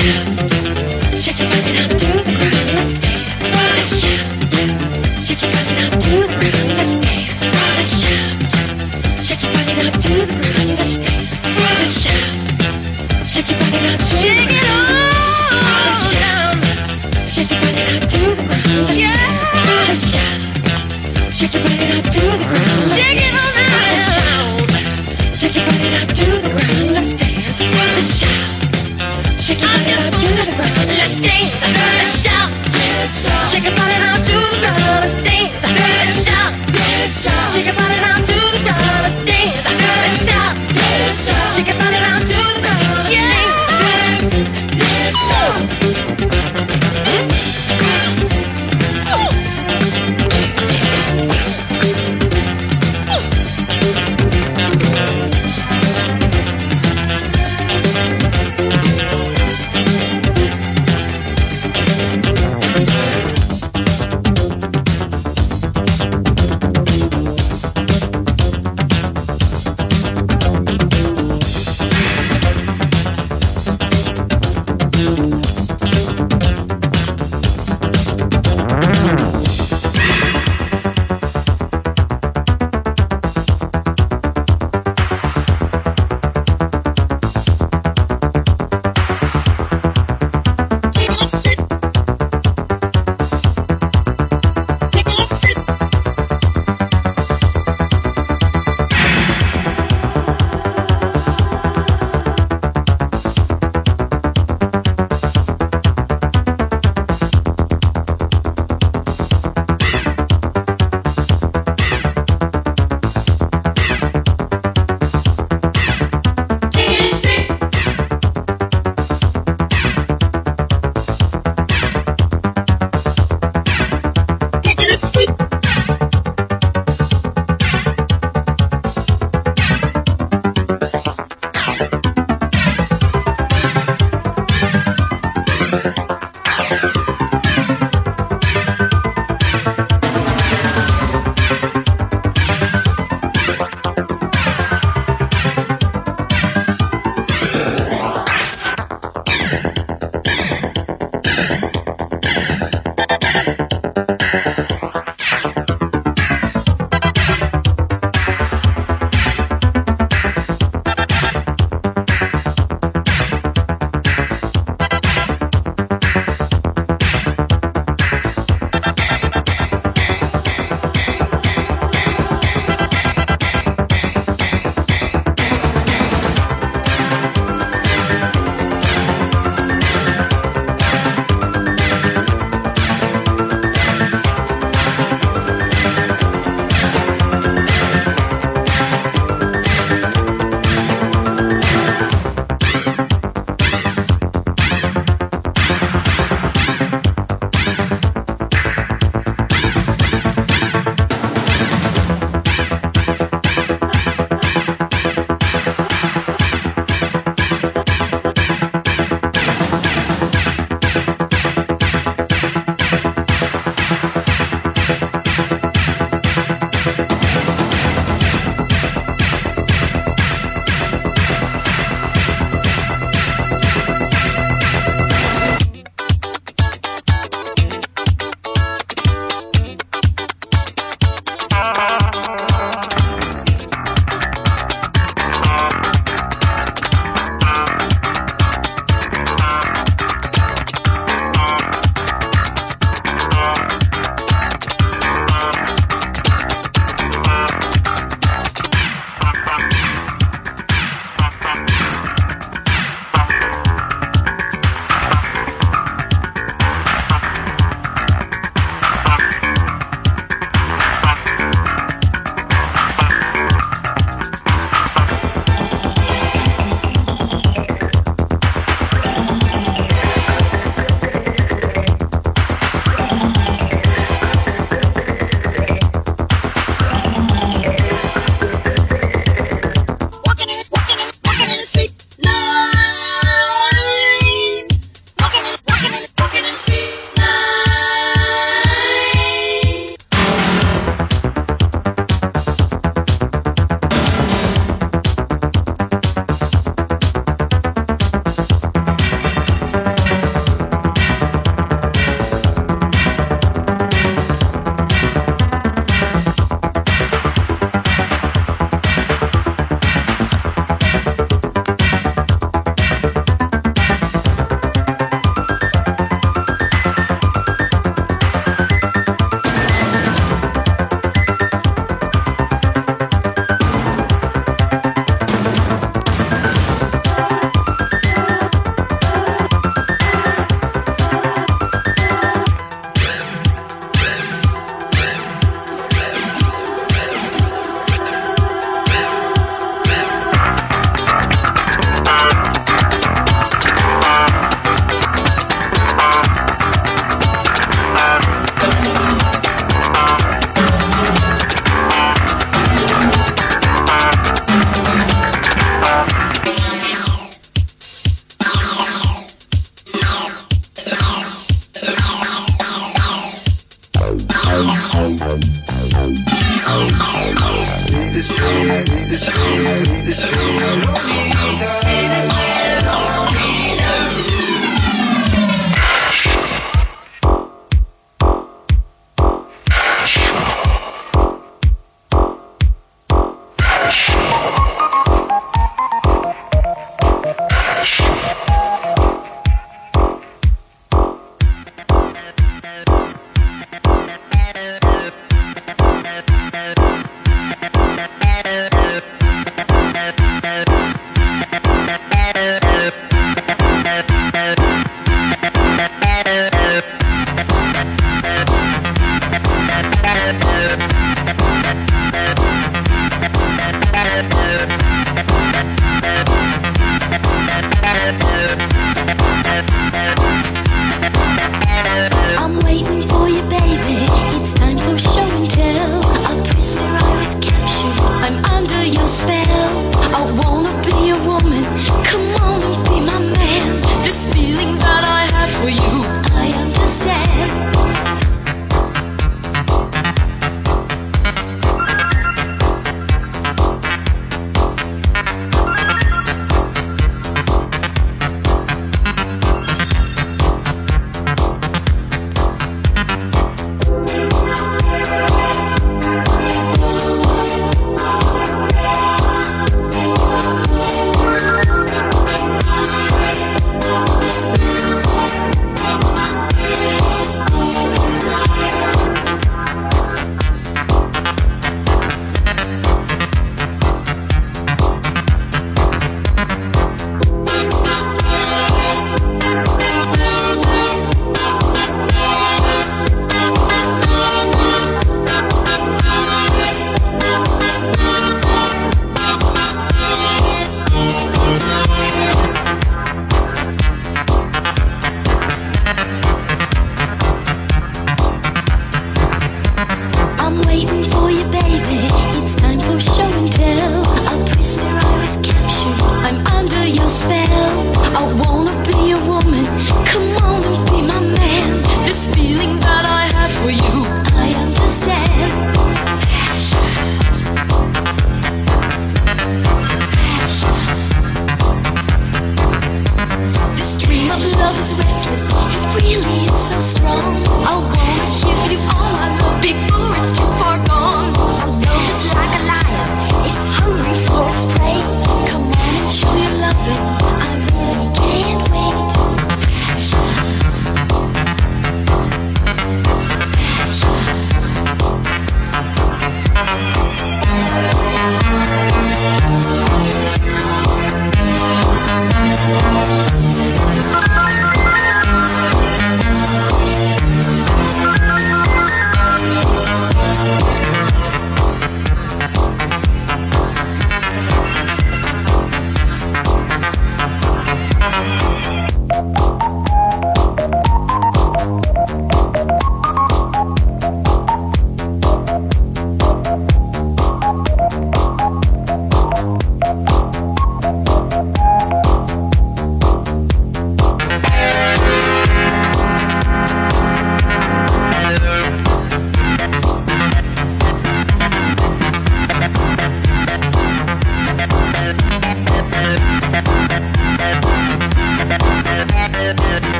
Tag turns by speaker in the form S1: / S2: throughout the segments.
S1: Yeah.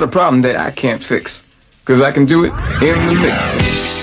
S1: Not a problem that I can't fix. Cause I can do it in the mix.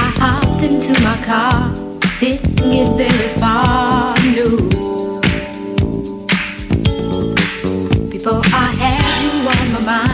S2: I hopped into my car, didn't get very far, no. Before I had you on my mind.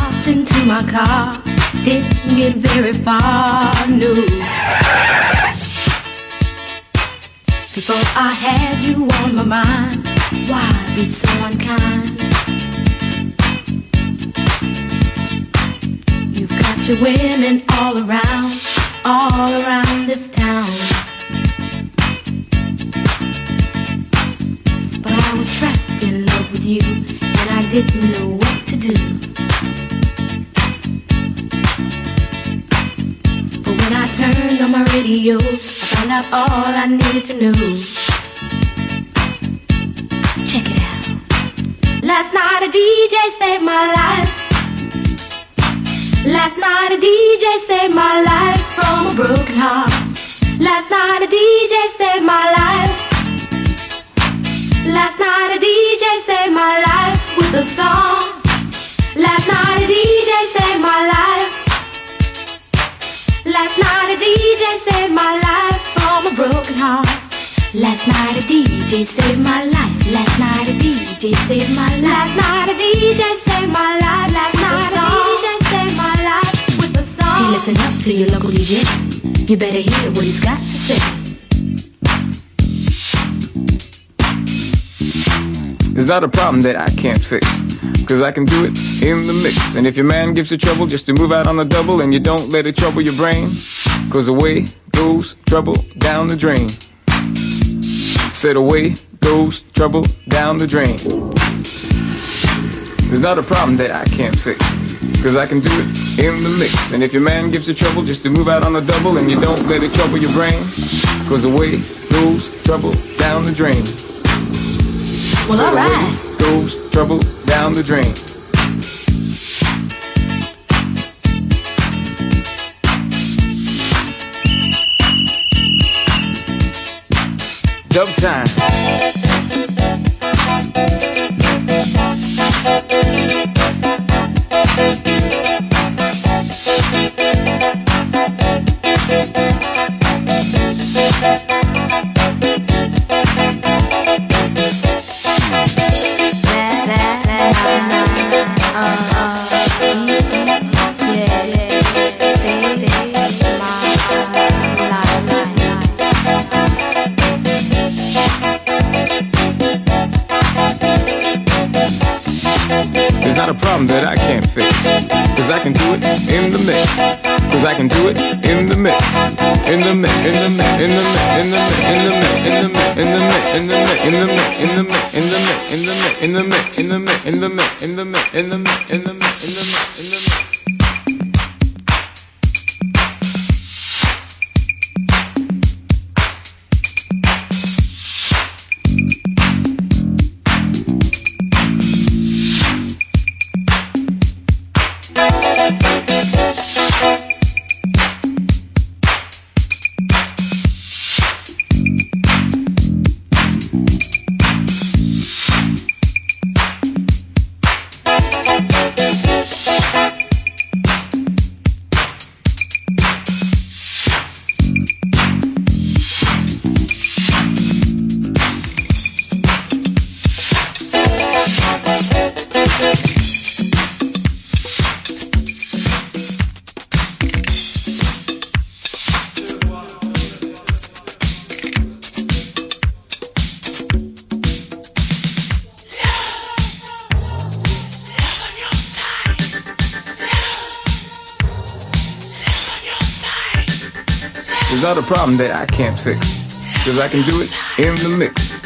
S2: hopped into my car. Didn't get very far, no. Before I had you on my mind, why be so unkind? You've got your women all around, all around this town. But I was trapped in love with
S3: you, and I
S2: didn't know what to do. When I turned on my radio, I found out all I needed to know. Check it out. Last night a DJ saved my life. Last night a DJ saved my life from a broken heart. Last night a DJ saved my life. Last night a DJ saved my life with a song. Last night a DJ saved my life. Last night a DJ saved my life from a broken heart. Last night a DJ saved my life. Last night a DJ saved my life. Last night a DJ saved my life. Last night a DJ saved my life with a song. Hey, listen up to your local DJ. You better hear what he's got to say.
S4: It's not a problem that I can't fix. Cause I can do it in the mix. And if your man gives you trouble just to move out on a double and you don't let it trouble your brain, cause away goes trouble down the drain. Said away goes trouble down the drain. There's not a problem that I can't fix. Cause I can do it in the mix. And if your man gives you trouble just to move out on a double and you don't let it trouble your brain, cause away goes trouble down the drain.
S2: Well,
S4: Said away
S2: alright.
S4: Goes trouble down the drain. Dub time. Problem that I can't fix. Cause I can do it in the mix. Cause I can do it in the mix. In the mix, in the mix, in the mix, in the mix, in the mix, in the mix, in the mix, in the mix, in the mix, in the mix, in the mix, in the mix, in the mix, in the mix, in the mix, in the mix, in the mix, in the mix, in the mix. Can't fix. Cause I can do it in the mix.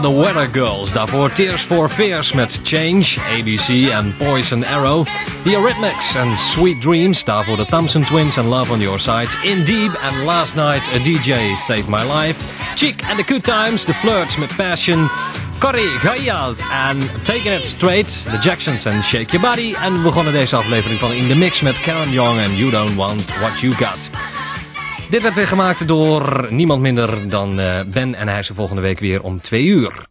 S5: Van de Weather Girls. Daarvoor Tears for Fears met Change, ABC en Poison Arrow. The Eurythmics en Sweet Dreams. Daarvoor de Thompson Twins and Love on Your Side. Indeep and Last Night a DJ Saved My Life. Chick and the Good Times, The Flirts met Passion. Corrie Gayas en Taking It Straight. The Jacksons en Shake Your Body. En we begonnen deze aflevering van In The Mix met Karen Young en You Don't Want What You Got. Dit werd weer gemaakt door niemand minder dan eh, Ben en hij is er volgende week weer om twee uur.